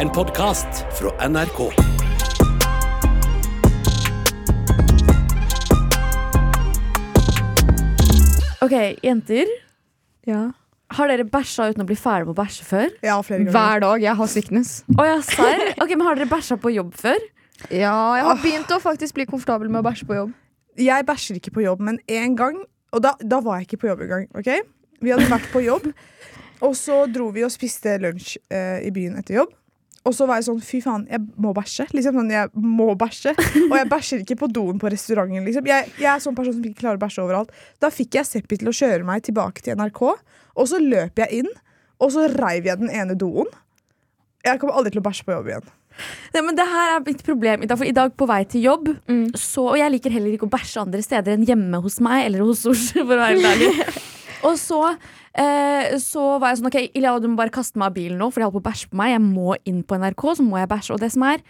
En podkast fra NRK. Ok, jenter. Ja. Har dere bæsja uten å bli ferdig med å bæsje før? Ja, flere ganger. Hver dag. Jeg har sickness. Oh, ja, serr? Ok, men Har dere bæsja på jobb før? Ja, jeg har begynt å faktisk bli komfortabel med å bæsje på jobb. Jeg bæsjer ikke på jobb, men én gang Og da, da var jeg ikke på jobb engang. ok? Vi hadde vært på jobb, og så dro vi og spiste lunsj eh, i byen etter jobb. Og så var jeg sånn fy faen, jeg må bæsje. Liksom sånn, jeg må bæsje Og jeg bæsjer ikke på doen på restauranten. Liksom. Jeg, jeg er sånn person som ikke klarer å bæsje overalt. Da fikk jeg Seppi til å kjøre meg tilbake til NRK, og så løp jeg inn, og så reiv jeg den ene doen. Jeg kommer aldri til å bæsje på jobb igjen. Nei, men det her er mitt problem i dag. For i dag på vei til jobb, Mm. så, og jeg liker heller ikke å bæsje andre steder enn hjemme hos meg eller hos Sosh, for å være helt ærlig. Og så, eh, så var jeg sånn OK, Ilja, du må bare kaste meg av bilen nå, for de holder på å bæsje på meg. Jeg må inn på NRK, så må jeg bæsje. Og det som er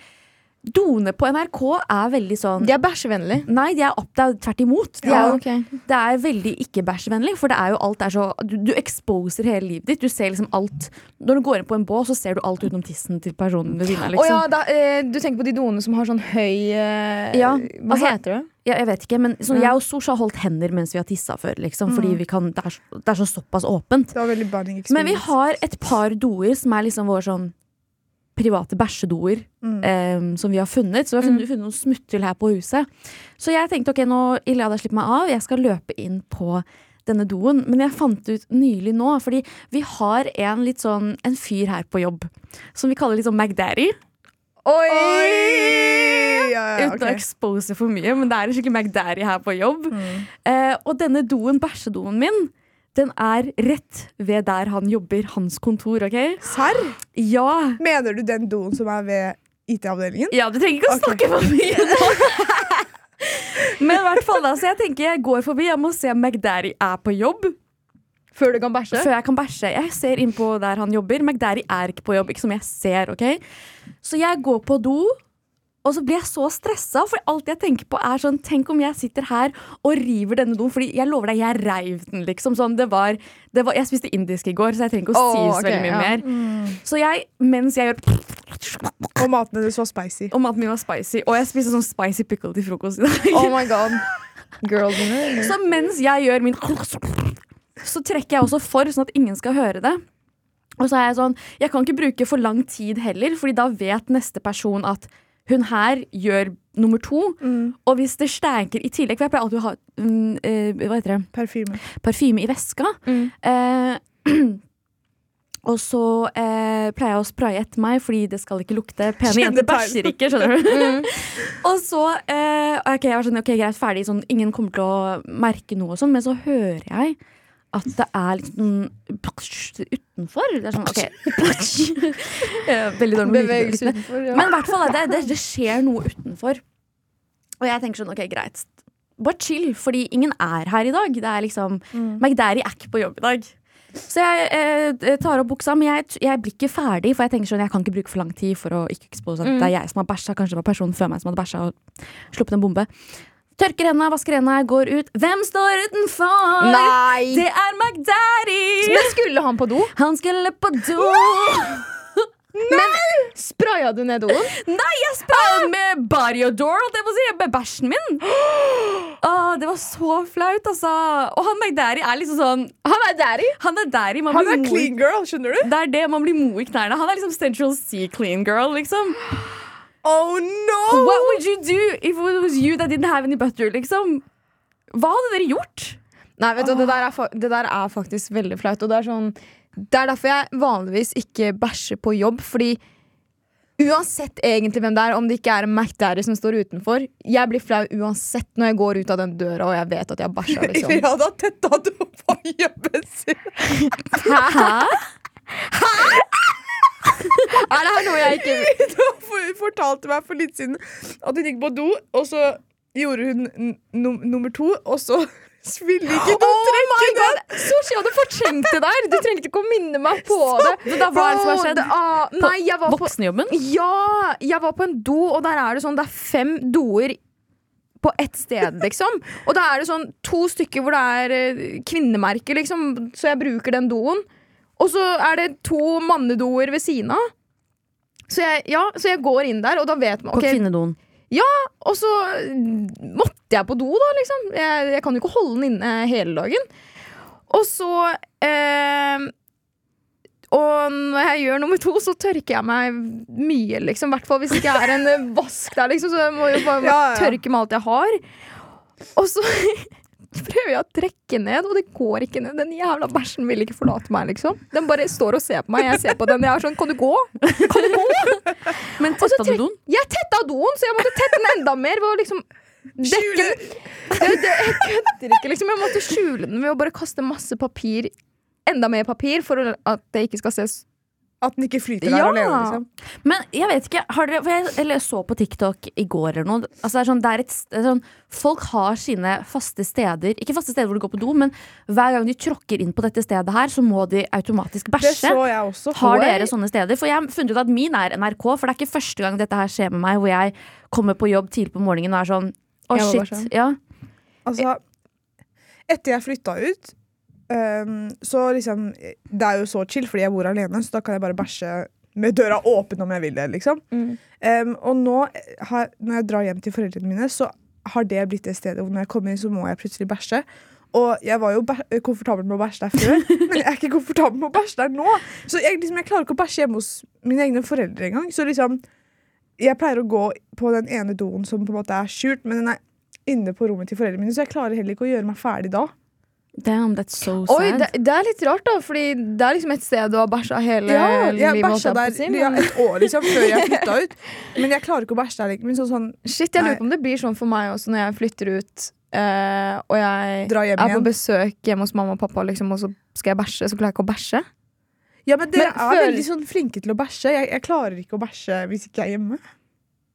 Doene på NRK er veldig sånn De er bæsjevennlige. Nei, de er opp, det er tvert imot. De Ja, er, okay. Det er veldig ikke-bæsjevennlig, for det er jo alt er så Du, du exposer hele livet ditt. Du ser liksom alt Når du går inn på en bås, så ser du alt utenom tissen til personen ved siden av. Liksom. Oh, ja, da, eh, du tenker på de doene som har sånn høy eh, Ja, Hva altså- heter det? Ja, jeg vet ikke, men så, Ja. Jeg og Sosh har holdt hender mens vi har tissa før. Liksom, Fordi vi kan, det, er, så- det er så såpass åpent. Det var veldig bonding Men vi har et par doer som er liksom våre sånn private bæsjedoer Mm. eh, som vi har funnet. Så vi har funnet, funnet noen smutthull her på huset. Så jeg tenkte ok, nå Ilja da slippet meg av, jeg skal løpe inn på denne doen. Men jeg fant ut nylig nå, fordi vi har en litt sånn en fyr her på jobb som vi kaller litt sånn McDaddy. Oi! Oi! Ja, ja, Uten å expose for mye, men det er en skikkelig McDaddy her på jobb. Mm. Eh, og denne doen, bæsjedoen min, den er rett ved der han jobber, hans kontor, OK? Serr? Ja! Mener du den doen som er ved IT-avdelingen? Ja, du trenger ikke å snakke for mye nå. Men i hvert fall da, så jeg tenker jeg går forbi, jeg må se om McDaddy er på jobb Før du kan bæsje? før jeg kan bæsje. Jeg ser inn på der han jobber. McDaddy er ikke på jobb, ikke som jeg ser, OK? Så jeg går på do. Og så blir jeg så stressa, for alt jeg tenker på er sånn Tenk om jeg sitter her og river denne doen. Fordi jeg lover deg, jeg reiv den, liksom. Sånn, det var, det var, jeg spiste indisk i går, så jeg trenger ikke å si så veldig mye ja. mer. Så jeg, mens jeg gjør Og maten din var spicy. Og maten min var spicy. Og jeg spiste sånn spicy pickle til frokost i dag. Oh my god. Girl dinner. Så mens jeg gjør min Så trekker jeg også for, sånn at ingen skal høre det. Og så er jeg sånn Jeg kan ikke bruke for lang tid heller, Fordi da vet neste person at hun her gjør nummer to. Og hvis det stanker i tillegg For jeg pleier alltid å ha um, uh, hva heter det? Parfyme. parfyme i veska. Mm. Uh, og så uh, pleier jeg å spraye etter meg, fordi det skal ikke lukte. Pene jenter bæsjer ikke, skjønner du. Mm. og så ok, jeg var sånn, ok, greit, ferdig. Sånn, ingen kommer til å merke noe og sånn, men så hører jeg at det er sånn utenfor. Det er sånn, ok Eh, Veldig dårlig Bevegelse utenfor. Ja. Men i hvert fall, det, det, det skjer noe utenfor. Og jeg tenker sånn, ok, greit. Bare chill, fordi ingen er her i dag. Det er liksom, McDaddy er ikke på jobb i dag. Så jeg eh, tar opp buksa, men jeg, jeg blir ikke ferdig. For jeg tenker sånn, jeg kan ikke bruke for lang tid for å ikke ekspose at det er jeg som har bæsja. Kanskje det var personen før meg som hadde bæsja og sluppet en bombe. Tørker hendene, vasker hendene, går ut. Hvem står utenfor? Nei! Det er McDaddy! Men skulle han på do? Han skulle på do. Nei! Spraya du ned doen? Nei, jeg sprayet med Bariodor, jeg si, med bæsjen min. Åh, det var så flaut, altså. Og han McDaddy er liksom sånn Han er daddy. Han er daddy. Man Han blir er clean girl, skjønner du? Det er det, man blir mo i knærne. Han er liksom Central Sea clean girl, liksom. Oh no! What would you do if it was you that didn't have any butter, liksom? Hva hadde dere gjort? Nei, vet du, det der, er, det der er faktisk veldig flaut. Og det er sånn Det er derfor jeg vanligvis ikke bæsjer på jobb, fordi Uansett egentlig hvem det er, om det ikke er en McDaddy som står utenfor. Jeg blir flau uansett når jeg går ut av den døra og jeg vet at jeg har bæsja. Liksom. Ja, da tetta du på jobben sin. Hæ? Er det her noe jeg ikke Du fortalte meg for litt siden at hun gikk på do, og så gjorde hun num nummer to, og så ville ikke du Oh trekke den! Sushi hadde fortrengt det der! Du trengte ikke å minne meg på det. Så da, hva er det som har skjedd? ah, nei, jeg var på Voksenjobben? Ja! Jeg var på en do, og der er det sånn Det er fem doer på ett sted, liksom. Og da er det sånn to stykker hvor det er kvinnemerker, liksom, så jeg bruker den doen. Og så er det to mannedoer ved siden av. Så jeg, ja, så jeg går inn der, og da vet man På kvinnedoen? Ja, Og så måtte jeg på do, da, liksom. Jeg, jeg kan jo ikke holde den inne hele dagen. Og så eh, Og når jeg gjør nummer to, så tørker jeg meg mye, liksom. I hvert fall hvis det ikke er en vask der, liksom. Så jeg må jo bare Ja, ja. tørke med alt jeg har. Og så prøver jeg å trekke ned, og det går ikke ned. Den jævla bæsjen vil ikke forlate meg, liksom. Den bare står og ser på meg. Jeg ser på den. Jeg er sånn Kan du gå? Kan du gå? Men tetta du doen? Jeg tetta doen, så jeg måtte tette den enda mer. Ved å liksom dekke den. Jeg kødder ikke, liksom. Jeg måtte skjule den ved å bare kaste masse papir. Enda mer papir for at det ikke skal ses. At den ikke flyter der Ja. alene. Liksom. Men jeg vet ikke, har dere, jeg, eller jeg så på TikTok i går eller noe altså det er sånn, det er et, det er sånn, Folk har sine faste steder Ikke faste steder hvor de går på do, men hver gang de tråkker inn på dette stedet her, så må de automatisk Det bæsje. så jeg også. Har dere sånne steder? For jeg har funnet ut at min er NRK, for det er ikke første gang dette her skjer med meg, hvor jeg kommer på jobb tidlig på morgenen og er sånn Å, oh, shit. bæsje. Ja. Altså, etter jeg flytta ut, ehm, så liksom Det er jo så chill, fordi jeg bor alene, så da kan jeg bare bæsje med døra åpen om jeg vil det, liksom. Mm. um, og nå, har, når jeg drar hjem til foreldrene mine, så har det blitt det stedet hvor når jeg kommer inn, så må jeg plutselig bæsje. Og jeg var jo komfortabel med å bæsje der før, men jeg er ikke komfortabel med å bæsje der nå. Så jeg, liksom, jeg klarer ikke å bæsje hjemme hos mine egne foreldre engang. Så liksom, jeg pleier å gå på den ene doen som på en måte er skjult, men den er inne på rommet til foreldrene mine, så jeg klarer heller ikke å gjøre meg ferdig da. Damn, that's so sad. Oi, det, det er litt rart, da, Fordi det er liksom et sted du har bæsja hele Ja, jeg livet. bæsja der sin, ja, et år liksom, før jeg flytta ut. Men jeg klarer ikke å bæsje der lenger. Men sånn, Shit, jeg Nei. lurer på om det blir sånn for meg også når jeg flytter ut. Uh, og jeg er igjen. på besøk hjemme hos mamma og pappa, liksom, og så skal jeg bæsje, så klarer jeg ikke å bæsje. Ja, men dere Men er føl- veldig sånn flinke til å bæsje. Jeg, jeg klarer ikke å bæsje hvis ikke jeg er hjemme.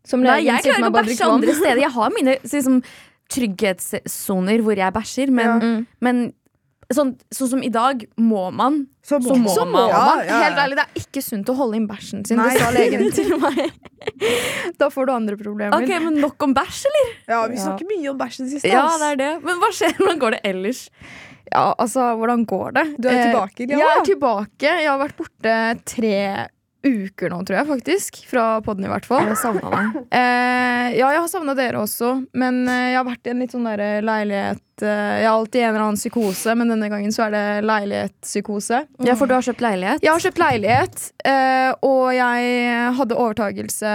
Som Nei, jeg klarer ikke å bæsje andre steder. Jeg har mine liksom, trygghetssoner hvor jeg bæsjer, men, Ja. Mm. men sånn, sånn som i dag, må man. Så må, Så må Så man. Man. ja, ja. Helt ærlig, det er ikke sunt å holde inn bæsjen sin. Nei. Det sa legen til meg. da får du andre problemer. Ok, men Nok om bæsj, eller? Ja, vi Ja. snakker mye om bæsj i det siste. Ja, det er det. Men hva skjer? Hvordan går det ellers? Ja, altså, hvordan går det? Du er Eh, tilbake, Lia. Jeg er tilbake. Jeg har vært borte tre uker nå, tror jeg faktisk. Fra podden, i hvert fall. Jeg savna deg. Eh, ja, jeg har savna dere også, men eh, jeg har vært i en litt sånn der leilighet eh, Jeg har alltid en eller annen psykose, men denne gangen så er det leilighetspsykose. Ja, for du har kjøpt leilighet? Jeg har kjøpt leilighet, eh, og jeg hadde overtagelse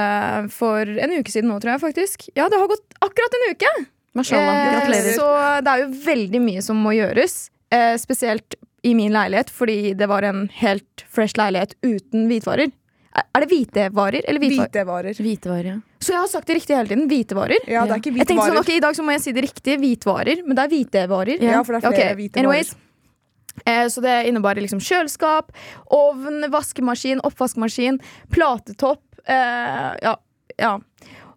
for en uke siden nå, tror jeg faktisk. Ja, det har gått akkurat en uke! Eh, Så det er jo veldig mye som må gjøres. Eh, spesielt i min leilighet, fordi det var en helt fresh leilighet uten hvitvarer. Er er det hvitevarer eller hvitvarer? Hvitevarer. Hvitevarer, ja. Så jeg har sagt det riktig hele tiden. Hvitevarer. Ja, det er ikke Jeg tenkte sånn, ok, I dag så må jeg si det riktig. Hvitvarer. Men det er hvitevarer. Ja, for det er flere okay. hvitevarer. anyways. Eh, så det innebar liksom kjøleskap, ovn, vaskemaskin, oppvaskmaskin, platetopp. Eh, ja, ja.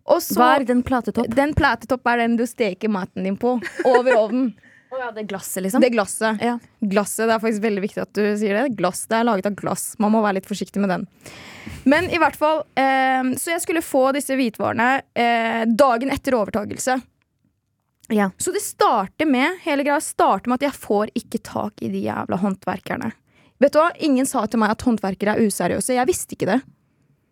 Og så Hva er den platetopp? Den platetopp er den du steker maten din på. Over ovnen. Å ja, det glasset, liksom? Det glasset. Ja. Glasset, Det er faktisk veldig viktig at du sier det. Glass, Det er laget av glass. Man må være litt forsiktig med den. Men i hvert fall eh, Så jeg skulle få disse hvitvarene eh, dagen etter overtagelse. Ja. Så det starter med hele greia starter med at jeg får ikke tak i de jævla håndverkerne. Vet du hva? Ingen sa til meg at håndverkere er useriøse. Jeg visste ikke det.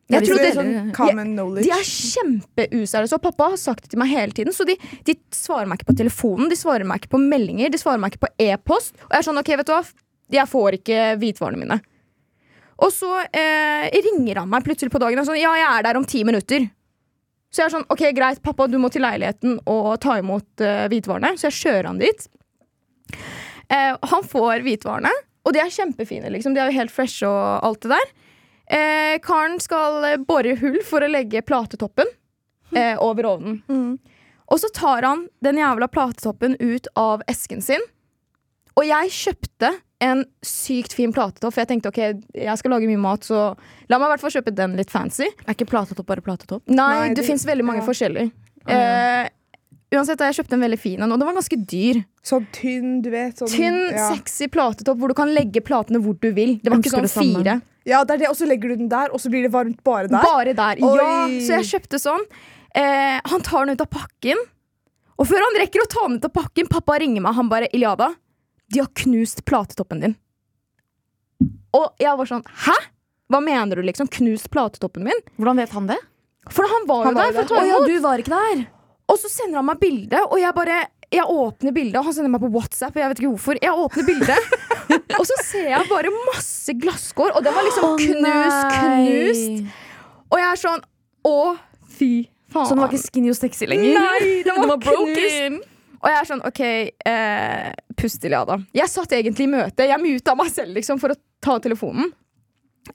Jeg tror det sånn common knowledge. de er kjempeuseriøse, og pappa har sagt det til meg hele tiden. Så de, de svarer meg ikke på telefonen, de svarer meg ikke på meldinger, de svarer meg ikke på e-post. Og jeg er sånn, ok, vet du hva, jeg får ikke hvitvarene mine. Og så eh, ringer han meg plutselig på dagen og sånn, ja, jeg er der om ti minutter. Så jeg er sånn, ok, greit, pappa, du må til leiligheten og ta imot eh, hvitvarene. Så jeg kjører han dit. Eh, han får hvitvarene, og de er kjempefine, liksom. De er jo helt fresh og alt det der. Eh, karen skal eh, bore hull for å legge platetoppen eh, over ovnen. Mm. Og så tar han den jævla platetoppen ut av esken sin. Og jeg kjøpte en sykt fin platetopp, for jeg tenkte ok, jeg skal lage mye mat, så la meg i hvert fall kjøpe den litt fancy. Er ikke platetopp bare platetopp? Nei, Nei, det, det- fins veldig mange ja. forskjellige. ja. Eh, uansett, jeg kjøpte en veldig fin en, og den var ganske dyr. Sånn tynn, du vet. Sånn, Tynn, ja. sexy platetopp hvor du kan legge platene hvor du vil. Det var ikke sånn fire. samme. Ja, det er det, og så legger du den der, og så blir det varmt bare der. Bare der. Ja, så jeg kjøpte sånn. Eh, han tar den ut av pakken. Og før han rekker å ta den ut av pakken, pappa ringer meg. Han bare 'Iliada, de har knust platetoppen din'. Og jeg var sånn 'hæ?' hva mener du, liksom? Knust platetoppen min? Hvordan vet han det? For han var jo var der ta Å ja, du var ikke der. Og så sender han meg bilde, og jeg bare jeg åpner bildet, og han sender meg på WhatsApp. Og jeg vet ikke hvorfor Jeg åpner bildet, og så ser jeg bare masse glasskår, og det var liksom knust, knust. Og jeg er sånn Å, fy faen. Så den var ikke skinny og sexy lenger? Nei, den var, var broken. Og jeg er sånn, OK, eh, pust ja da Jeg satt egentlig i møte. Jeg muta meg selv liksom, for å ta telefonen.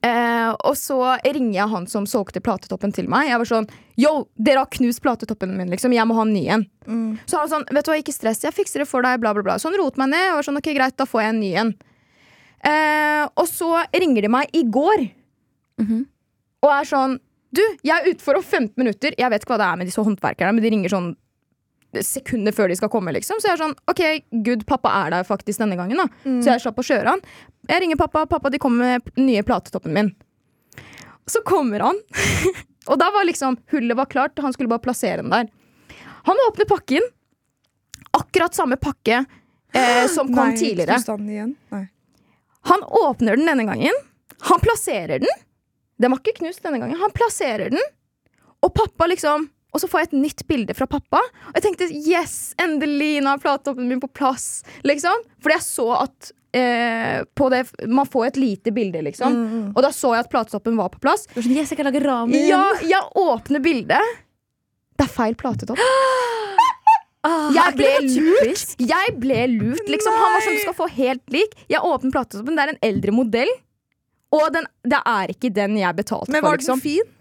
Eh, og så ringer jeg han som solgte platetoppen til meg. Jeg var sånn Yo, dere har knust platetoppen min, liksom. Jeg må ha en ny en. Mm. Så han var sånn, vet du hva, ikke stress, jeg fikser det for deg, bla, bla, bla. Så han rotet meg ned. Og var sånn, ok, greit, da får jeg en ny en. Eh, og så ringer de meg i går. Mhm. Og er sånn Du, jeg er ute for om 15 minutter. Jeg vet ikke hva det er med disse håndverkerne, men de ringer sånn sekunder før de skal komme, liksom. Så jeg er sånn, ok, gud, pappa er der faktisk denne gangen, da. Så jeg slapp å kjøre han. Jeg ringer pappa, pappa, de kommer med nye platetoppen min. Så kommer han, og da var liksom hullet var klart, han skulle bare plassere den der. Han åpner pakken. Akkurat samme pakke eh, som kom Nei, tidligere. Nei. Han åpner den denne gangen. Han plasserer den. Den var ikke knust denne gangen. Han plasserer den, og pappa liksom Og så får jeg et nytt bilde fra pappa. Og jeg tenkte yes, endelig nå er platetoppen min på plass. Liksom. Fordi jeg så at eh, på det, Man får et lite bilde, liksom. Og da så jeg at platetoppen var på plass. Du er sånn, yes, jeg kan lage ramen. Ja, jeg åpner bildet. Det er feil platetopp. Ah, Jeg ble lurt. Jeg ble lurt, liksom. Han var sånn, du skal få helt lik. Jeg åpner platetoppen. Det er en eldre modell. Og den, det er ikke den jeg betalte for. Men var den liksom. fin?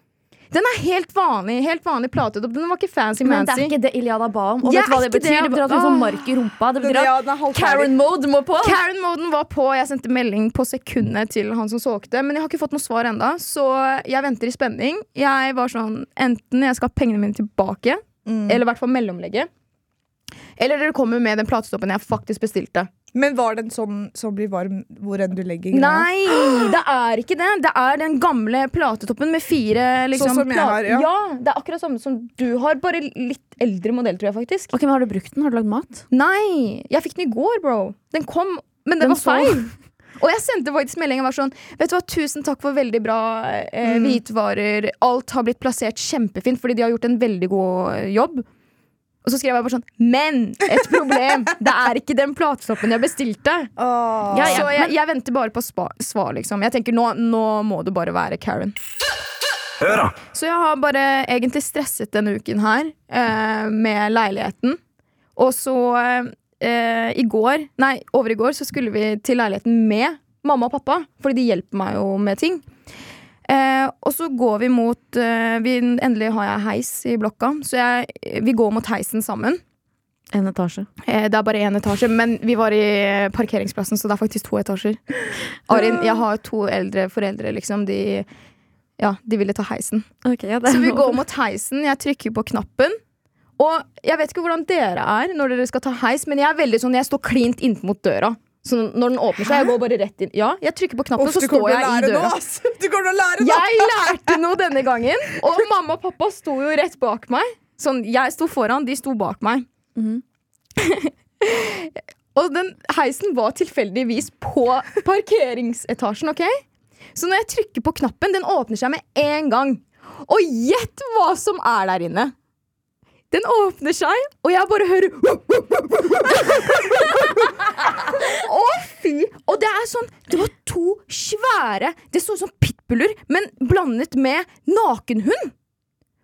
Den er helt vanlig. Helt vanlig platetopp. Den var ikke fancy Men det er ikke det Iliana ba om. Og Jeg vet du hva det betyr? det. Det betyr at hun får mark i rumpa. Det betyr ja, at. Karen Mode må på. Karen-moden var på. Jeg sendte melding på sekundet til han som solgte, men jeg har ikke fått noe svar ennå, så jeg venter i spenning. Jeg var sånn Enten jeg skal ha pengene mine tilbake, Mm. eller i hvert fall mellomlegge. Eller dere kommer med den platestoppen jeg faktisk bestilte. Men var den sånn som blir varm hvor enn du legger greia? Nei, det er ikke det. Det er den gamle platetoppen med fire liksom, Sånn som jeg har, ja. ja. Det er akkurat samme som du har, bare litt eldre modell, tror jeg faktisk. Ok, men Har du brukt den? Har du lagd mat? Nei, jeg fikk den i går, bro. Den kom, men det Den var så- feil. Og jeg sendte faktisk melding og var sånn Vet du hva, tusen takk for veldig bra eh, Mm. hvitvarer. Alt har blitt plassert kjempefint fordi de har gjort en veldig god jobb. Og så skrev jeg bare sånn Men et problem! det er ikke den platestoppen jeg bestilte. Oh. Ja, ja, så jeg, jeg venter bare på spa, svar, liksom. Jeg tenker nå, nå må du bare være Karen. Hør da! Så jeg har bare egentlig stresset denne uken her eh, med leiligheten. Og så eh, i går, nei, over i går, så skulle vi til leiligheten med mamma og pappa. Fordi de hjelper meg jo med ting. Eh, og så går vi mot eh, vi, Endelig har jeg heis i blokka, så jeg, vi går mot heisen sammen. En etasje. Eh, det er bare én etasje, men vi var i parkeringsplassen, så det er faktisk to etasjer. Arin, jeg har to eldre foreldre, liksom. De, ja, de ville ta heisen. Okay, ja, Så vi går mot heisen, jeg trykker på knappen. Og jeg vet ikke hvordan dere er når dere skal ta heis, men jeg er veldig sånn, jeg står klint inntil mot døra. Så når den åpner seg, jeg går bare rett inn. Ja, jeg trykker på knappen, Uff, så står jeg i døra. Du kommer til å lære noe! Jeg lærte noe denne gangen, og mamma og pappa sto jo rett bak meg. Sånn, jeg sto foran, de sto bak meg. Mhm. og den heisen var tilfeldigvis på parkeringsetasjen, OK? Så når jeg trykker på knappen, den åpner seg med en gang. Og gjett hva som er der inne! Den åpner seg, og jeg bare hører Å, fy! Og det er sånn Det var to svære Det så ut som pitbuller, men blandet med nakenhund.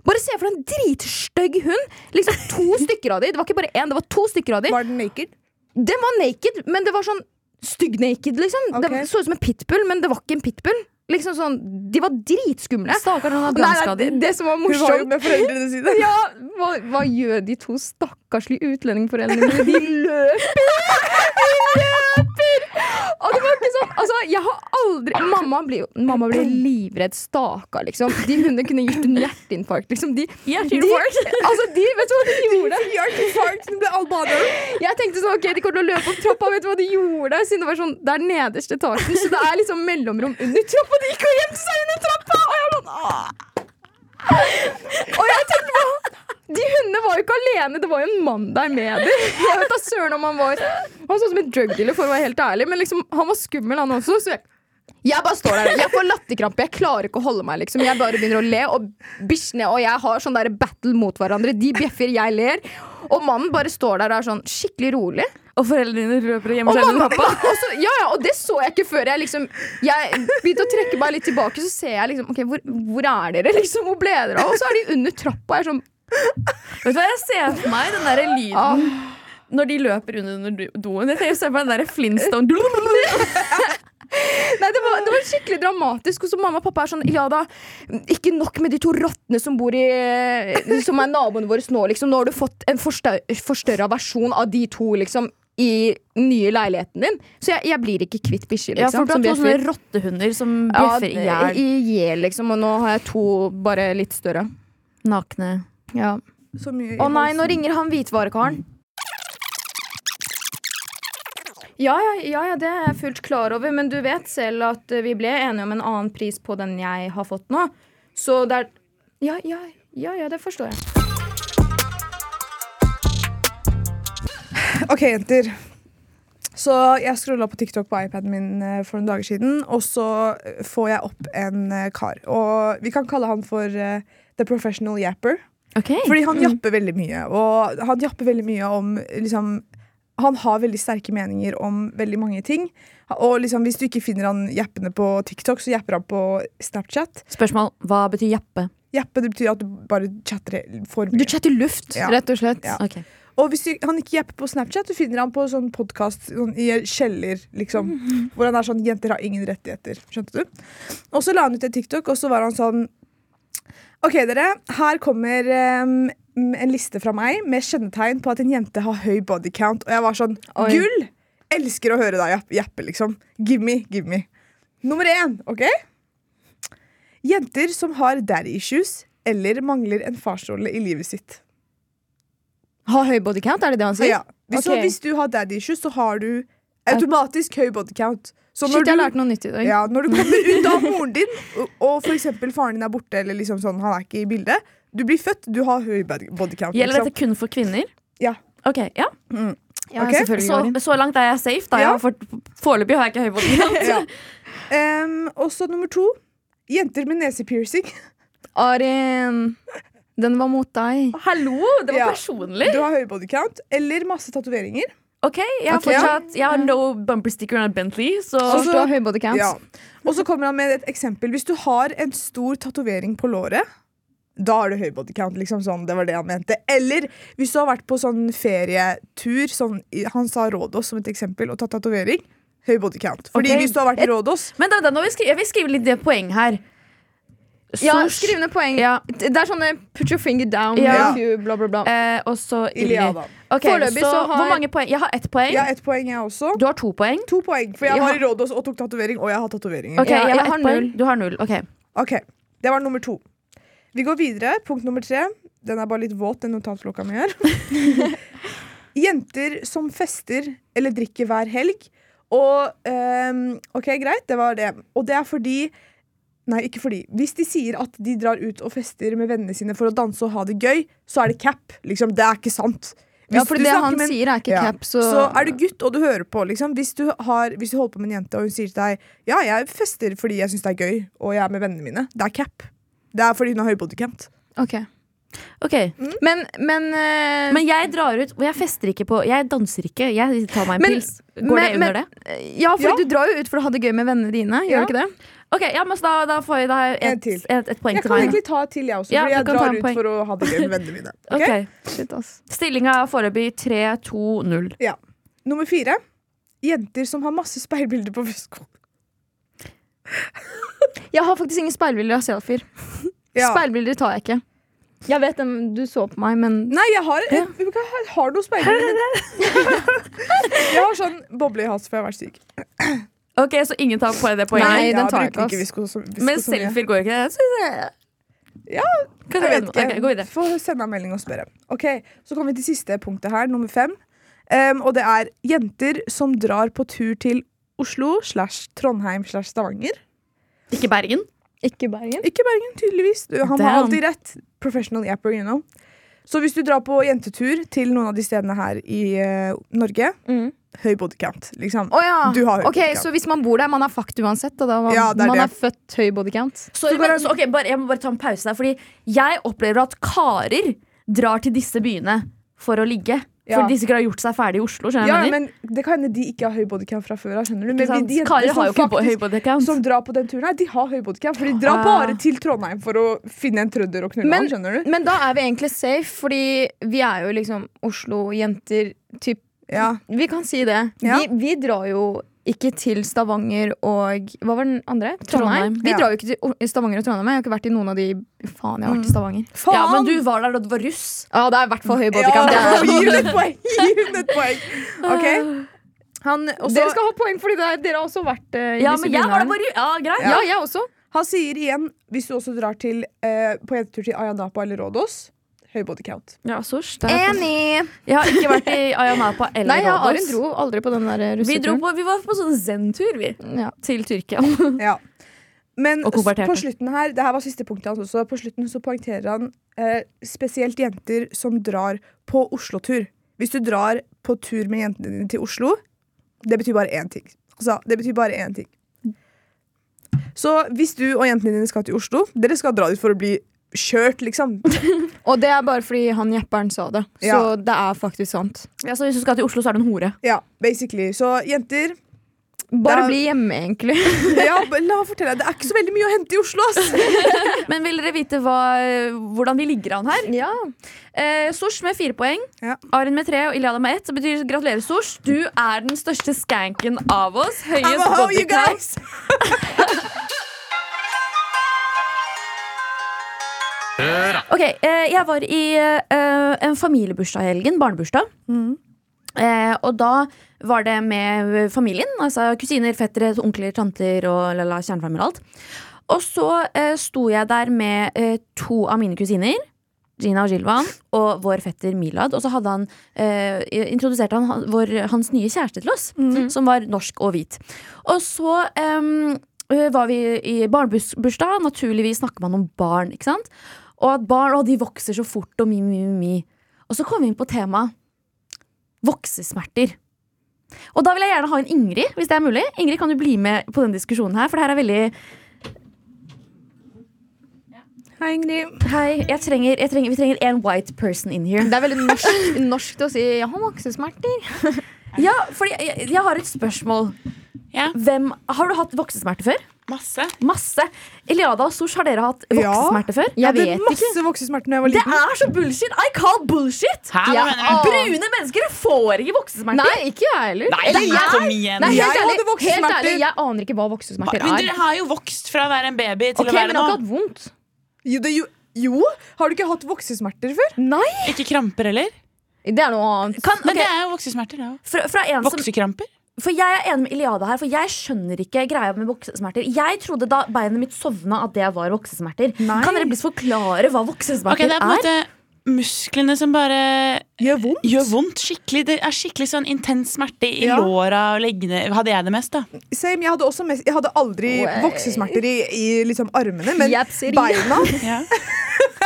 Bare se for deg en dritstygg hund. Liksom To stykker av de. Det var ikke bare én, det var to stykker av de. Var den naked? Den var naked, men det var sånn stygg-naked, liksom. Okay. Det så ut som en pitbull, men det var ikke en pitbull. Liksom sånn, De var dritskumle. Stakkar, hun har nei, det, det som var morsomt Hun var jo med foreldrene sine. ja, hva, hva gjør de to stakkarslige utlendingforeldrene mine? De løper! jeg har aldri Mamma blir, mamma blir livredd staka, liksom. De hundene kunne gitt en hjerteinfarkt, liksom. De, de, altså, de Vet du hva de gjorde? Hjerteinfarkt! Ble albaner. Jeg tenkte sånn, ok, De kommer til å løpe opp trappa. Vet du hva de gjorde? Siden det var sånn, det er nederste etasjen, så det er liksom mellomrom under trappa. De gikk og gjemte seg under trappa! Og jeg var sånn, «Åh!» Og jeg tenkte på De hundene var jo ikke alene, det var jo en mann der med dem. Jeg vet da søren om Han var Han var sånn som en drug dealer, for å være helt ærlig, men liksom, han var skummel, han også. Så jeg, Jeg bare står der, jeg får latterkrampe. Jeg klarer ikke å holde meg. liksom Jeg bare begynner å le, og bikkjene og jeg har sånn der battle mot hverandre. De bjeffer, jeg ler. Og mannen bare står der og er sånn skikkelig rolig. Og foreldrene dine løper hjem Og, mamma, pappa. og, så, ja, ja, og det så jeg ikke før jeg liksom Jeg begynte å trekke meg litt tilbake, så ser jeg liksom Ok, hvor, hvor er dere? liksom, Hvor ble dere av? Og så er de under trappa. Jeg er sånn Vet du hva jeg ser for meg? Den der lyden ah. når de løper under, doen. Jeg ser for meg den der Flintstone Nei, det var, det var skikkelig dramatisk. Og så mamma og pappa er sånn Ja da, ikke nok med de to rottene som bor i Som er naboene våre nå, liksom. Nå har du fått en forstør, forstørra versjon av de to, liksom. I nye leiligheten din. Så jeg, jeg blir ikke kvitt bikkjer, Ja, liksom. for du har som to sånne rottehunder som Ja, bjeffer hjel. i hjel, liksom. Og nå har jeg to bare litt større. Nakne. Ja. Å nei, nå ringer han hvitvarekaren. Ja, ja, ja, ja, det er jeg fullt klar over, men du vet selv at eh, vi ble enige om en annen pris på den jeg har fått nå. Så det er Ja, ja, ja, ja det forstår jeg. Ok, jenter. Så jeg scrolla på TikTok på iPaden min eh, for noen dager siden, og så eh, får jeg opp en kar. Og vi kan kalle han for The Professional Yapper. Ok. Fordi han japper veldig mye. Og han japper veldig mye om liksom Han har veldig sterke meninger om veldig mange ting. Og liksom, hvis du ikke finner han jappende på TikTok, så japper han på Snapchat. Spørsmål. Hva betyr jappe? Jappe det betyr at du bare chatter for Du mye. chatter luft, Ja. rett og slett. Ja. Okay. Og hvis du, han ikke japper på Snapchat, så finner han på sånn podkast sånn, i kjeller, liksom. Hvor han er sånn 'Jenter har ingen rettigheter'. Skjønte du? Og så la han ut en TikTok, og så var han sånn OK, dere. Her kommer um, en liste fra meg med kjennetegn på at en jente har høy body count. Og jeg var sånn Oi. Gull! Elsker å høre deg jappe, liksom. Give me, give me. Nummer én, OK? Jenter som har daddy issues eller mangler en farsrolle i livet sitt. Ha høy body count, er det det han sier? Ja. Hvis, så, hvis du har daddy issues, så har du automatisk høy body count. Så Shit, jeg har du, lært noe nytt i dag. ja, når du kommer ut av moren din, og, og for eksempel faren din er borte, eller liksom sånn, han er ikke i bildet, du blir født, du har høy body count. Gjelder liksom. dette kun for kvinner? Ja. Ok, ja. Ja, okay. selvfølgelig. Så, så langt er jeg safe. da Ja. Foreløpig har jeg ikke høy body Ja. um, og så nummer to. Jenter med nesepiercing. Arin, den var mot deg. Hallo, det var Ja. personlig. Du har høy body count. Eller masse tatoveringer. Ok, Jeg har okay, fortsatt Jeg har no bumper sticker on a Bentley, så Så du har høy body count. Ja. Og så kommer han med et eksempel. Hvis du har en stor tatovering på låret, da har du høy body count. Liksom sånn, det var det han mente. Eller hvis du har vært på sånn ferietur, sånn, han sa Rådås som et eksempel, og tatt tatovering, høy body count. Fordi okay. hvis du har vært i Rådås Men da, da, nå vil jeg, skrive, jeg vil skrive litt det poeng her. Ja, skrivende skriv ned poeng. Ja. Det er sånne put your finger down Ja. if you bla, bla, bla. eh, og så Illy. Iliada. Okay, Foreløpig så, så har- Hvor mange poeng? Jeg har ett poeng. Jeg har ett poeng, jeg også. Du har to poeng. To poeng, for jeg jeg var i Rådås og tok tatovering, og jeg har tatoveringer. Ok, jeg, jeg har har null. Du har null. Okay. Ok, Det var nummer to. Vi går videre. Punkt nummer tre. Den er bare litt våt, den notatblokka mi her. Jenter som fester eller drikker hver helg. Og um, OK, greit, det var det. Og det er fordi Nei, ikke fordi. Hvis de sier at de drar ut og fester med vennene sine for å danse og ha det gøy, så er det cap. Liksom, det er ikke sant. Ja, for det han med sier, er ikke Ja. cap, så, så er du gutt og du hører på, liksom. Hvis du, har, hvis du holder på med en jente, og hun sier til deg Ja, jeg fester fordi jeg syns det er gøy, og jeg er med vennene mine. Det er cap. Det er fordi hun har høy body count. Ok. mm. Men, men, uh, Men jeg drar ut Og jeg fester ikke på Jeg danser ikke. Jeg tar meg en Men- pils. Går men- det under men- det? Ja, for Ja. du drar jo ut for å ha det gøy med vennene dine. Gjør Ja. du ikke det? Ok, ja, men da, da får jeg da et, til. et, et poeng Jeg til kan egentlig ta et til, jeg også, Ja, for jeg drar ut poeng. for å ha det gøy med vennene mine. Ok? okay. Shit, ass. Stillinga er foreløpig 3-2-0. Ja. Nummer fire. Jenter som har masse speilbilder på sko. Jeg har faktisk ingen speilbilder av selfier. Ja. Speilbilder tar jeg ikke. Jeg vet dem, du så på meg, men Nei, jeg har, jeg, jeg har noen speil. jeg har sånn boble i halsen for jeg har vært syk. Ok, Så ingen tar på det poenget? Nei, den tar jeg ikke, ass. visko så- visko Men selfier går ikke? Jeg. Ja, jeg vet ikke. Okay. Få sende en melding og spørre. Ok, Så kommer vi til siste punktet her, nummer fem. Um, og det er jenter som drar på tur til Oslo slash Trondheim slash Stavanger. Ikke Bergen? Ikke Bergen. Ikke Bergen, tydeligvis. Han Han har alltid rett. Professional yapper, you know. Så hvis du drar på jentetur til noen av de stedene her i uh, Norge, Mm. høy body count. Liksom. Oh, ja. Du har høy okay, body count. Så hvis man bor der, man er fucked uansett, og da man, Ja, det er man det. er født høy body count? Sorry, men, så, ok, bare, jeg må bare ta en pause der. Fordi jeg opplever at karer drar til disse byene for å ligge. Ja. For de sikkert har gjort seg ferdig i Oslo. skjønner Ja, jeg mener? men Det kan hende de ikke har høy bodycam fra før av. skjønner du? Ikke Men sant? de jentene Karer som har jo ikke høy body. Som drar på den turen her, de har høy bodycam. For de drar Ah. bare til Trondheim for å finne en trønder og knulle han. skjønner du? Men da er vi egentlig safe, fordi vi er jo liksom Oslo-jenter. Typ, Ja. vi kan si det. Ja. Vi, vi drar jo ikke til Stavanger og Hva var den andre? Trondheim. Trondheim. Vi Ja. drar jo ikke til Stavanger og Trondheim. Jeg har ikke vært i noen av de Faen, jeg har vært i Stavanger. Faen! Ja, men du var der da du var russ. Ja, det er i hvert fall høy body Ja, gi henne et poeng! Gi henne et poeng. Ok? Han, også, Dere skal ha poeng, fordi er, dere har også vært uh, i Ja, disse men jeg var bare Ja, greit. Ja, jeg også. han sier igjen, hvis du også drar til, uh, på jentetur til Ayanapa eller Rådås, høy body count. Ja, det er- Enig! Jeg har ikke vært i Ayanapa eller Nei, ja, Arin dro aldri på den der Vi, dro russeturen. på, vi var på sånn zen-tur, vi. Ja. Til Tyrkia. Ja. Men Og s- konverterte. på slutten her, det her var siste punktet hans også, på slutten så poengterer han eh, spesielt jenter som drar på Oslo-tur. Hvis du drar på tur med jentene dine til Oslo, det betyr bare én ting. Altså, det betyr bare én ting. Så hvis du og jentene dine skal til Oslo, dere skal dra dit for å bli kjørt, liksom. Og det er bare fordi han jepperen sa det. Så Ja. det er faktisk sant. Ja, så hvis du skal til Oslo, så er du en hore. Ja, basically. Så jenter Bare er- bli hjemme, egentlig. ja, La meg fortelle deg, det er ikke så veldig mye å hente i Oslo, ass! Men vil dere vite hva, hvordan vi ligger an her? Ja. Eh, Sosh med fire poeng, Ja. Arin med tre og Iliada med ett. Det betyr gratulerer, Sosh. Du er den største skanken av oss. Høyest a Ok, eh, Jeg var i eh, en familiebursdag i helgen. Barnebursdag. Mm. og da var det med familien. Altså kusiner, fettere, onkler, tanter og lala, kjernefamilie og alt. Og så eh, sto jeg der med eh, to av mine kusiner. Gina og Gilvan og vår fetter Milad. Og så hadde han eh, introduserte han han- vår, hans nye kjæreste til oss, som var norsk og hvit. Og så eh, var vi i barnebursdag. Naturligvis snakker man om barn. ikke sant? Og at barn å, de vokser så fort, og mi, mi, mi, mi. Og så kom vi inn på temaet voksesmerter. Og da vil jeg gjerne ha en Ingrid, hvis det er mulig. Ingrid, kan du bli med på den diskusjonen her? For det her er veldig Hei, Ingrid. Hei, jeg trenger, jeg trenger, vi trenger en white person in here. Det er veldig norsk, norsk å si 'jeg har voksesmerter'. Ja, fordi jeg, jeg har et spørsmål. Ja. Hvem, har du hatt voksesmerter før? Masse. Masse. Eliada og Sosh, har dere hatt voksesmerter før? Jeg Jeg hadde vet ikke. masse voksesmerter da jeg var liten. Det er så bullshit! I call bullshit! Hæ, Ja. Brune mennesker får ikke voksesmerter. Nei, ikke jeg heller. Nei, Eller jeg- kom igjen. Nei, Jeg helt, ærlig, hadde helt ærlig, jeg aner ikke hva voksesmerter er. Men er. dere har jo vokst fra å være en baby til Ok, å være men jeg har ikke hatt vondt. Jo, det, jo, jo, har du ikke hatt voksesmerter før? Nei! Ikke kramper heller. Det er noe annet. Kan, Men det er jo voksesmerter. det er jo. fra, fra Voksekramper. For jeg er enig med Iliada her, for jeg skjønner ikke greia med voksesmerter. Jeg trodde da beinet mitt sovna at det var voksesmerter. Nei. Kan dere forklare hva voksesmerter okay, Det er på en måte musklene som bare Gjør vondt. gjør vondt. Skikkelig, Det er skikkelig sånn intens smerte i Ja. låra og leggene. Hadde jeg det mest, da? Same, jeg hadde, også mest, jeg hadde aldri Oi. voksesmerter i, i liksom armene, men beina, Ja.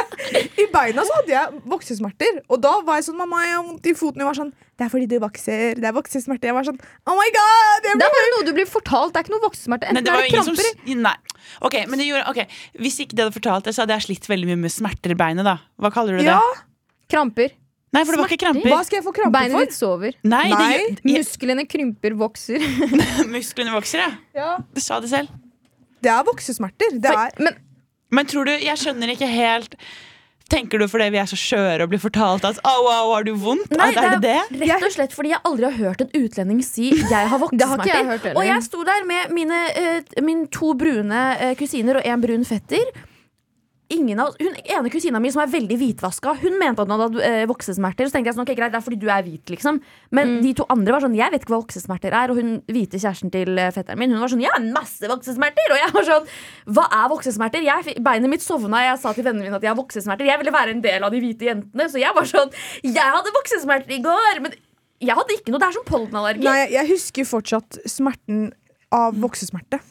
i beina så hadde jeg voksesmerter. Og da var jeg sånn Mamma, jeg har vondt i foten. Jeg var sånn Det er fordi du vokser. Det er voksesmerter. Jeg var sånn Oh my god! Det er bare noe du blir fortalt. Det er ikke noe voksesmerte. Nei, Enten det er det ingen som kramper. Nei. Ok, men det gjorde, ok, Hvis ikke det hadde fortalt det, så hadde jeg slitt veldig mye med smerter i beinet. da Hva kaller du det? Ja, Kramper. Nei, for det var ikke kramper. Hva skal jeg få kramper Beinet for? ditt sover. Nei, Nei. gjør, jeg, Musklene krymper, vokser. Musklene vokser, ja. Ja. Du sa det selv. Det er voksesmerter. Det er Men Men tror du, jeg skjønner ikke helt Tenker du fordi vi er så skjøre og blir fortalt at au, au, har du vondt? Nei, at, er det det? Rett og slett fordi jeg aldri har hørt en utlending si 'jeg har voksesmerter'. og jeg sto der med mine, uh, mine to brune uh, kusiner og en brun fetter. Ingen av, hun ene kusina mi som er veldig hvitvaska, Hun mente at hun hadde eh, voksesmerter. Så tenkte jeg sånn, ok greit, det er fordi du er hvit liksom Men de to andre var sånn Jeg vet ikke hva voksesmerter er. Og hun hvite kjæresten til eh, fetteren min Hun var sånn Jeg har masse voksesmerter. Og jeg var sånn Hva er voksesmerter? Jeg, beinet mitt sovna. Jeg sa til vennene mine at jeg har voksesmerter. Jeg ville være en del av de hvite jentene. Så jeg var sånn Jeg hadde voksesmerter i går. Men jeg hadde ikke noe. Det er som pollenallergi. Nei, jeg husker fortsatt smerten av voksesmerte.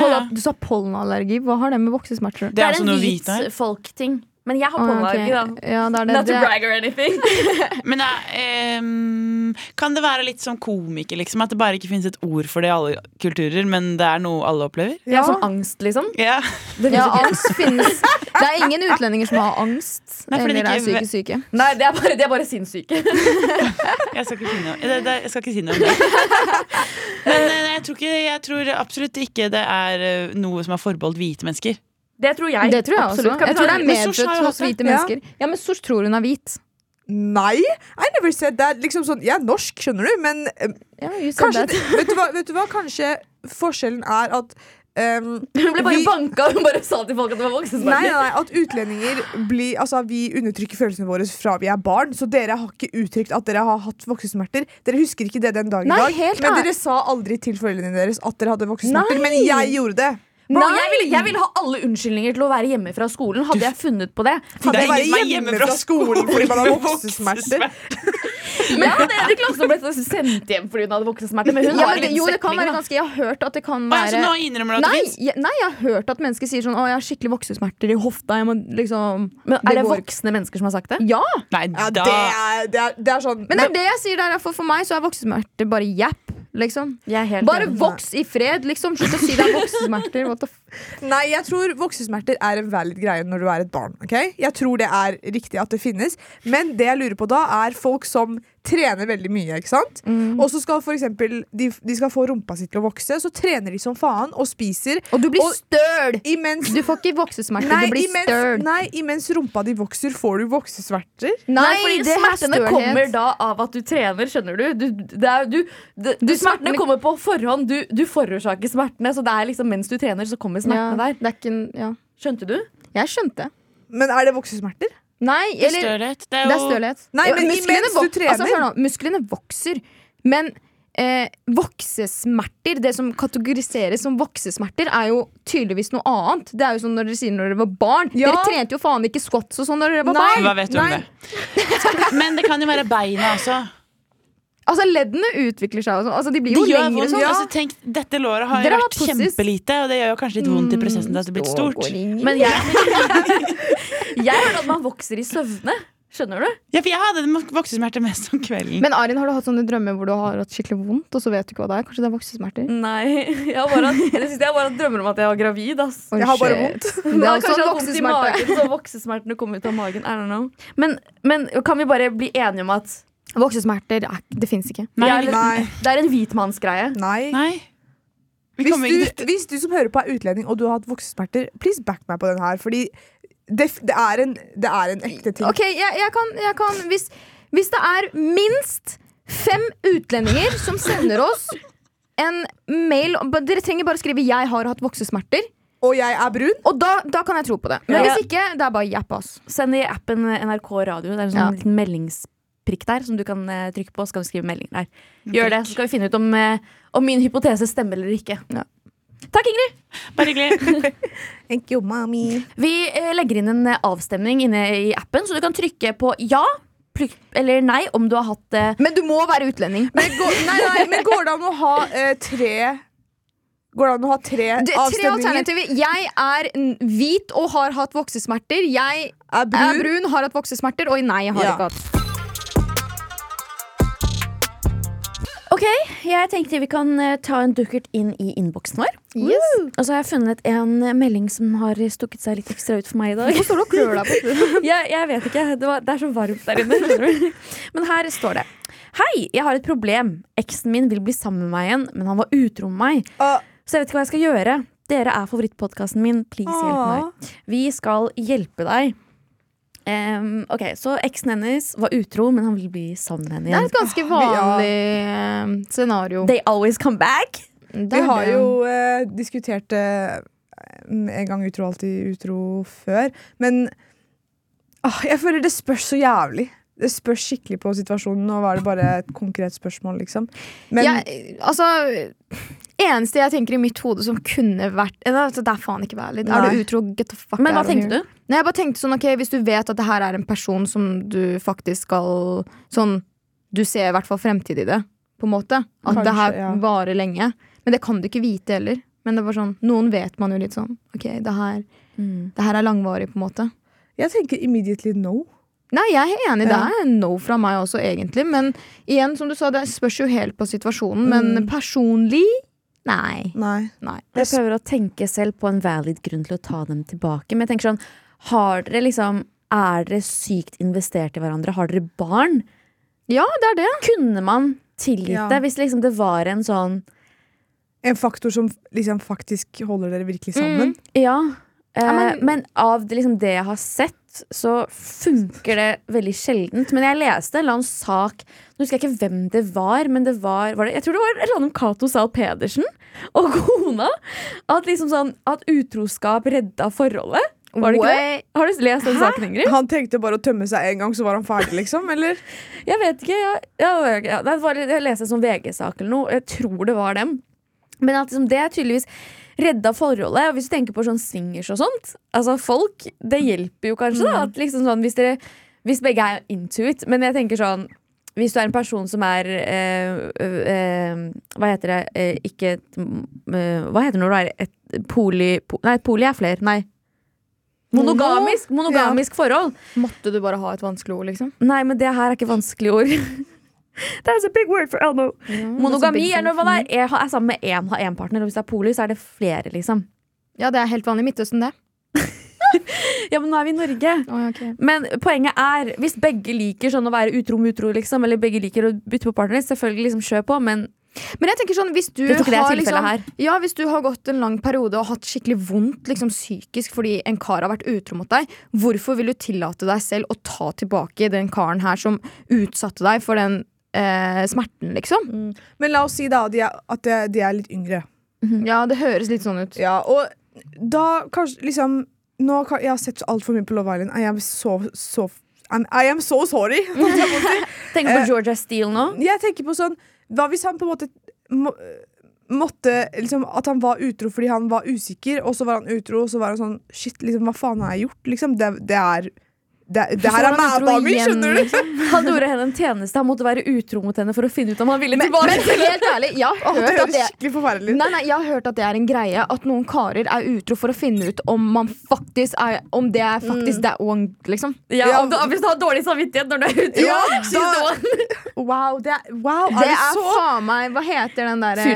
Opp, du sa pollenallergi. Hva har det med voksesmerter å gjøre? Det er det altså er en hvit folkting. Men jeg har Ah, ok. pollenallergi, da. Ja, det er det. Not to brag or anything. Men ehm, Kan det være litt som komiker, liksom? At det bare ikke finnes et ord for det i alle kulturer, men det er noe alle opplever? Ja, som angst, liksom. Ja. Det Ja, angst finnes. Det er ingen utlendinger som har angst Nei, det eller er ikke- syke syke. Nei, det er bare, de er bare sinnssyke. Jeg skal ikke si noe, det, det, jeg skal ikke si noe om det. Men eh, jeg tror, ikke, jeg tror absolutt ikke det er eh, noe som er forbeholdt hvite mennesker. Det tror jeg. Det tror jeg. Absolutt. også. Jeg tror det er medfødt hos hvite mennesker. Ja, men Sosh tror hun er hvit. Nei, I never said that. Liksom sånn, jeg er norsk, skjønner du, men said kanskje, vet, du hva, vet du hva? Kanskje forskjellen er at um, Hun ble bare vi- banka og hun bare sa til folk at det var Nei, voksensmerter. nei, nei, at utlendinger blir Altså, vi undertrykker følelsene våre fra vi er barn. Så dere har ikke uttrykt at dere har hatt voksensmerter. Dere husker ikke det den dag i dag. Men dere sa aldri til foreldrene deres at dere hadde voksensmerter. Men jeg gjorde det. Bro, Nei! jeg, ville, jeg ville ha alle unnskyldninger til å være hjemme fra skolen. Hadde jeg funnet på det. Hadde Det jeg vært hjemme, hjemme fra skolen fordi man har voksesmerter? Men hadde en i klassen som ble sendt hjem fordi hun hadde voksesmerter. Men hun Ja, men jo, det kan være ganske Jeg har hørt at det kan ja, være nå innrømmer du at Nei, jeg, nei, jeg har hørt at mennesker sier sånn Å, jeg har skikkelig voksesmerter i hofta. Jeg må liksom Men er det det voksne mennesker som har sagt det? Ja! Nei, Ja, det er, det er, det er sånn Men det er det jeg sier der. For, for meg så er voksesmerter bare japp. Liksom. Jeg helt Bare enig. voks i fred, liksom. Slutt å si det er voksesmerter. Nei, jeg tror voksesmerter er en valid greie når du er et barn. Okay? Jeg tror det er riktig at det finnes. Men det jeg lurer på da, er folk som trener veldig mye. ikke sant? Mm. Og så skal for eksempel, de, de skal få rumpa si til å vokse, så trener de som faen og spiser. Og du blir Og- støl! Imens, Du får ikke voksesmerter, nei, du blir imens, støl. nei, imens rumpa di vokser, får du voksesmerter. Nei, fordi er smertene kommer da av at du trener, skjønner du. du, det er, du, det, du smertene smertene- kommer på forhånd. Du, du forårsaker smertene. Så det er liksom mens du trener, så kommer Ja, smertene der. det er ikke en ja. Skjønte du? Jeg skjønte. Men er det voksesmerter? Nei, Det er eller stølhet. Det er er jo stølhet. Nei, men musklene vok- Altså, nå, musklene vokser, men eh, voksesmerter, det som kategoriseres som voksesmerter, er jo tydeligvis noe annet. Det er jo sånn når dere sier når dere var barn. Ja. Dere trente jo faen ikke squats og sånn når dere var Nei. barn. Hva vet du om det? Men det kan jo være beina også. Altså, leddene utvikler seg sånn. Altså, de blir jo gjør lengre sånn. Ja. Altså, tenk, dette låret har Dere jo vært kjempelite, og det gjør jo kanskje litt vondt i prosessen til at det er blitt stort. Men jeg Jeg hørte at man vokser i søvne. Skjønner du? Ja, for jeg hadde voksesmerter mest om kvelden. Men Arin, har du hatt sånne drømmer hvor du har hatt skikkelig vondt, og så vet du ikke hva det er? Kanskje det er voksesmerter? Nei. Jeg har bare, hatt- jeg bare hatt drømmer om at jeg var gravid. Ass. Jeg har bare vondt. Det er også jeg en har vondt i voksesmerte. så voksesmertene kom ut av magen. I don't know. Men, men kan vi bare bli enige om at Voksesmerter, er- det fins ikke. Nei, er Nei. det er en hvitmannsgreie? Nei. Nei. Hvis du, hvis du som hører på er utlending og du har hatt voksesmerter, please back meg på den her. Fordi det, det, er, en, det er en ekte ting. Ok, jeg, jeg kan, jeg kan hvis, hvis det er minst fem utlendinger som sender oss en mail Dere trenger bare skrive 'jeg har hatt voksesmerter', Og jeg er brun. og da, da kan jeg tro på det. Men Ja. hvis ikke, det er bare japp, ass. Send i appen NRK Radio. Det er en sånn Ja. liten meldingsprikk der som du kan uh, trykke på. Så kan du skrive melding der. Gjør det, så skal vi finne ut om, uh, om min hypotese stemmer eller ikke. Ja. Takk, Ingrid! Bare hyggelig. Thank you, mommy. Vi eh, legger inn en eh, avstemning inne i appen, så du kan trykke på ja eller nei om du har hatt eh, Men du må være utlending. Men går, nei, nei, men går det an å ha eh, tre Går det an å ha tre Det, tre alternativer. Jeg er hvit og har hatt voksesmerter. Jeg Er brun? er brun, har hatt voksesmerter. Og nei, jeg har Ja. ikke hatt. Ok, jeg tenkte vi kan eh, ta en dukkert inn i innboksen vår. Yes. Og så har jeg funnet en melding som har stukket seg litt ekstra ut for meg i dag. Hvorfor står du og klør deg på jeg, jeg vet ikke. Det, var, det er så varmt der inne. Men her står det. Hei, jeg har et problem. Eksen min vil bli sammen med meg igjen, men han var utro med meg. Ah, Så jeg vet ikke hva jeg skal gjøre. Dere er favorittpodkasten min. Please hjelp meg. Vi skal hjelpe deg. Em, ok, Så eksen hennes var utro, men han vil bli sammen med henne Det er et ganske vanlig ja. scenario. They always come back. Det vi har det. jo uh, diskutert uh, en gang utro, alltid utro før. Men uh, jeg føler det spørs så jævlig. Det spørs skikkelig på situasjonen. Nå var det bare et konkret spørsmål, liksom. Men ja, altså Eneste jeg tenker i mitt hode som kunne vært altså, Det er faen ikke valid. Er du utro, get the fuck Men hva tenkte du? Nei, jeg bare tenkte sånn, ok, Hvis du vet at det her er en person som du faktisk skal Sånn, Du ser i hvert fall fremtid i det, på en måte. At Kanskje, det her ja. varer lenge. Men det kan du ikke vite heller. Men det var sånn, noen vet man jo litt sånn. Ok, det her, det her er langvarig, på en måte. jeg tenker immediately no. Nei, jeg er enig. Det er no fra meg også, egentlig. Men igjen, som du sa, det spørs jo helt på situasjonen. Men Mm. personlig nei. Nei. nei. Jeg prøver å tenke selv på en valid grunn til å ta dem tilbake. Men jeg tenker sånn, har dere liksom Er dere sykt investert i hverandre? Har dere barn? Ja, det er det. Kunne man tilgitt Ja. det hvis liksom det var en sånn En faktor som liksom faktisk holder dere virkelig sammen. Ja. Eh, Ja, men- men, av det, liksom, det jeg har sett, så funker det veldig sjeldent. Men jeg leste en eller annen sak Nå husker jeg ikke hvem det var, men det var, var det, Jeg tror det var et eller annet om Cato Zahl Pedersen og kona. At liksom sånn At utroskap redda forholdet. Var det ikke det? Har du lest den saken, Ingrid? Han tenkte bare å tømme seg en gang, så var han ferdig, liksom? Eller? Jeg vet ikke. Jeg, jeg, jeg, det var, jeg leste en sånn VG-sak eller noe. Jeg tror det var dem. Men at liksom, det er tydeligvis redda forholdet. Og hvis du tenker på sånn swingers og sånt Altså folk, Det hjelper jo kanskje, da. At liksom sånn, hvis, dere, hvis begge er into it. Men jeg tenker sånn hvis du er en person som er øh, øh, Hva heter det? øh, ikke Hva heter det når du er et poli... Po, nei, poli er flere. Nei. Monogamisk, monogamisk forhold. Måtte du bare ha et vanskelig ord, liksom? Nei, men det her er ikke vanskelige ord. That's a big word for Elmo. Monogami er når man er, er, er sammen med én, har én partner, og hvis det er poli, så er det flere, liksom. Ja, det er helt vanlig i Midtøsten, det. Ja, men nå er vi i Norge. Men poenget er, hvis begge liker sånn å være utro med utro, liksom, eller begge liker å bytte på partner, selvfølgelig liksom kjør på, men Men jeg tenker sånn, hvis du har liksom. Ja, hvis du har gått en lang periode og hatt skikkelig vondt liksom, psykisk fordi en kar har vært utro mot deg, hvorfor vil du tillate deg selv å ta tilbake den karen her som utsatte deg for den eh, smerten, liksom? Men la oss si da de er, at de, er litt yngre. Ja, det høres litt sånn ut. Ja, og da kanskje liksom nå, kan- Jeg har sett altfor mye på Love Island. I am so, so I'm, I am so sorry. holdt jeg på å si. Tenk på Eh, Georgia Steele nå. Jeg tenker på sånn Hva hvis han på en måte må, måtte liksom, At han var utro fordi han var usikker, og så var han utro, og så var han sånn Shit, liksom, hva faen har jeg gjort? Liksom, det, det er Det, det her er mædamen min, skjønner du? Han gjorde henne en tjeneste. Han måtte være utro mot henne for å finne ut om han ville Men, tilbake. men helt ærlig, jeg har det hørt at det skikkelig. Nei, nei, jeg har hørt at det er en greie At noen karer er utro for å finne ut om man faktisk er Om det er faktisk that one, liksom. Ja, Ja. om du, hvis du har dårlig samvittighet når du er utro. Ja, da- Wow, det er, wow, Det er det er så faen meg Hva heter den derre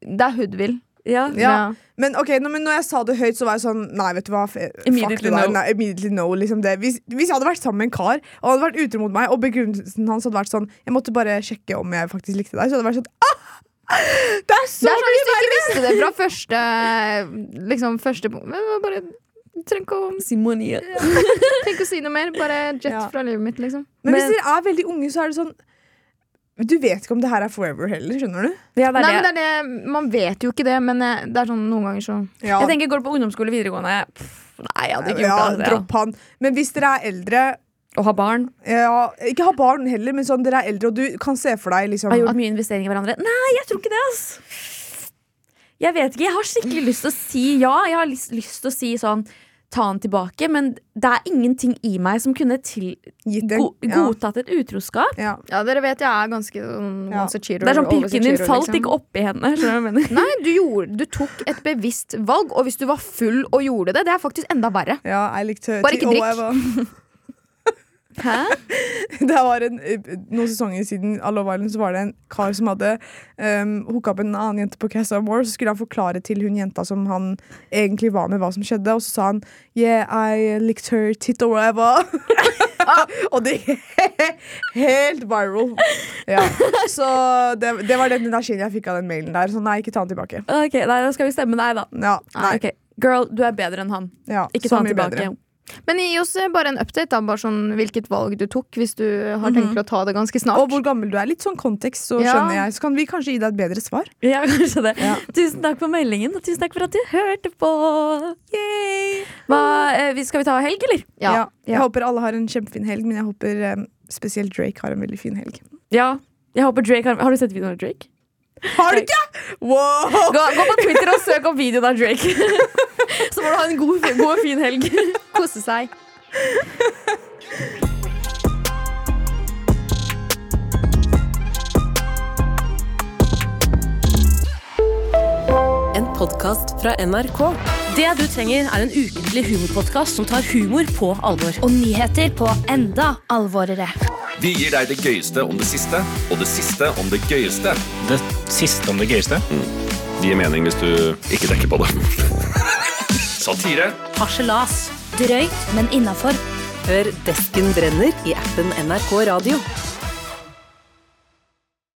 Det er Hoodville. Ja. Ja. Men ok, nå, men når jeg sa det høyt, så var jeg sånn Nei, vet du hva. Immediately no. Nei, immediately no liksom det. Hvis, hvis jeg hadde vært sammen med en kar, og han hadde vært utro mot meg, og begrunnelsen hans hadde vært sånn Jeg måtte bare sjekke om jeg faktisk likte deg, så hadde det vært sånn ah! Det er så Det er sånn Hvis du ikke visste det fra første Liksom første punkt men Bare trenger ikke å, Simonie. Tenk å si noe mer. Bare jet Ja. fra livet mitt, liksom. Men hvis dere er veldig unge, så er det sånn Du vet ikke om det her er forever heller, skjønner du? Ja, det er Nei, det. men det er det, Man vet jo ikke det, men eh, det er sånn noen ganger så Ja, Jeg tenker, Går du på ungdomsskole videregående pff, Nei, jeg hadde ikke ja gjort det. altså, dropp han. Men hvis dere er eldre Å ha barn. ja, Ikke ha barn heller, men sånn dere er eldre, og du kan se for deg liksom Har gjort mye investering i hverandre. Nei, jeg tror ikke det. ass Jeg vet ikke, jeg har skikkelig lyst til å si ja. Jeg har lyst, lyst til å si sånn ta han tilbake, men det er ingenting i meg som kunne til, gitt go, godtatt Ja. et utroskap. Ja. Ja, dere vet jeg er ganske sånn Ja. cheater. Det er sånn Pilken din falt liksom. ikke oppi henne. Skjønner jeg mener? Nei, du, gjorde, du tok et bevisst valg, og hvis du var full og gjorde det, det er faktisk enda verre. ja, jeg likte Bare ikke drikk. Hæ? Det var en, Noen sesonger siden av Love Island så var det en kar som hadde um, hooka opp en annen jente på Casa War. Så skulle han forklare til hun jenta som han egentlig var med, hva som skjedde. Og så sa han Yeah, I licked her tit or whatever. og det helt viral. Ja. Så det, det var den energien jeg fikk av den mailen der. Så nei, ikke ta den tilbake. Ok, nei, Da skal vi stemme deg, da. Ja, nei, Okay. Girl, du er bedre enn han. ja, Ikke ta han tilbake. bedre. Men gi oss eh, bare en update, da, bare sånn hvilket valg du tok, hvis du har tenkt til å ta det ganske snart. Og hvor gammel du er. Litt sånn kontekst, så Ja. skjønner jeg. Så kan vi kanskje gi deg et bedre svar. Ja, kanskje det. Ja. Tusen takk for meldingen, og tusen takk for at du hørte på. Hva, eh, skal vi ta helg, eller? ja. Ja. Jeg håper alle har en kjempefin helg, men jeg håper um, spesielt Drake har en veldig fin helg. Ja. Jeg håper Drake har, har du sett videoen av Drake? Har du ikke?! Wow! Gå, gå på Twitter og søk opp videoen av Drake. Så må du ha en god, god og fin helg. Kose seg. En podkast fra NRK. Det du trenger, er en ukentlig humorpodkast som tar humor på alvor. Og nyheter på enda alvorere. Vi gir deg det gøyeste om det siste, og det siste om det gøyeste. Det siste om det gøyeste. Det gir mening hvis du ikke tenker på det. Satire. Harselas. Drøyt, men innafor. Hør Desken brenner i appen NRK Radio.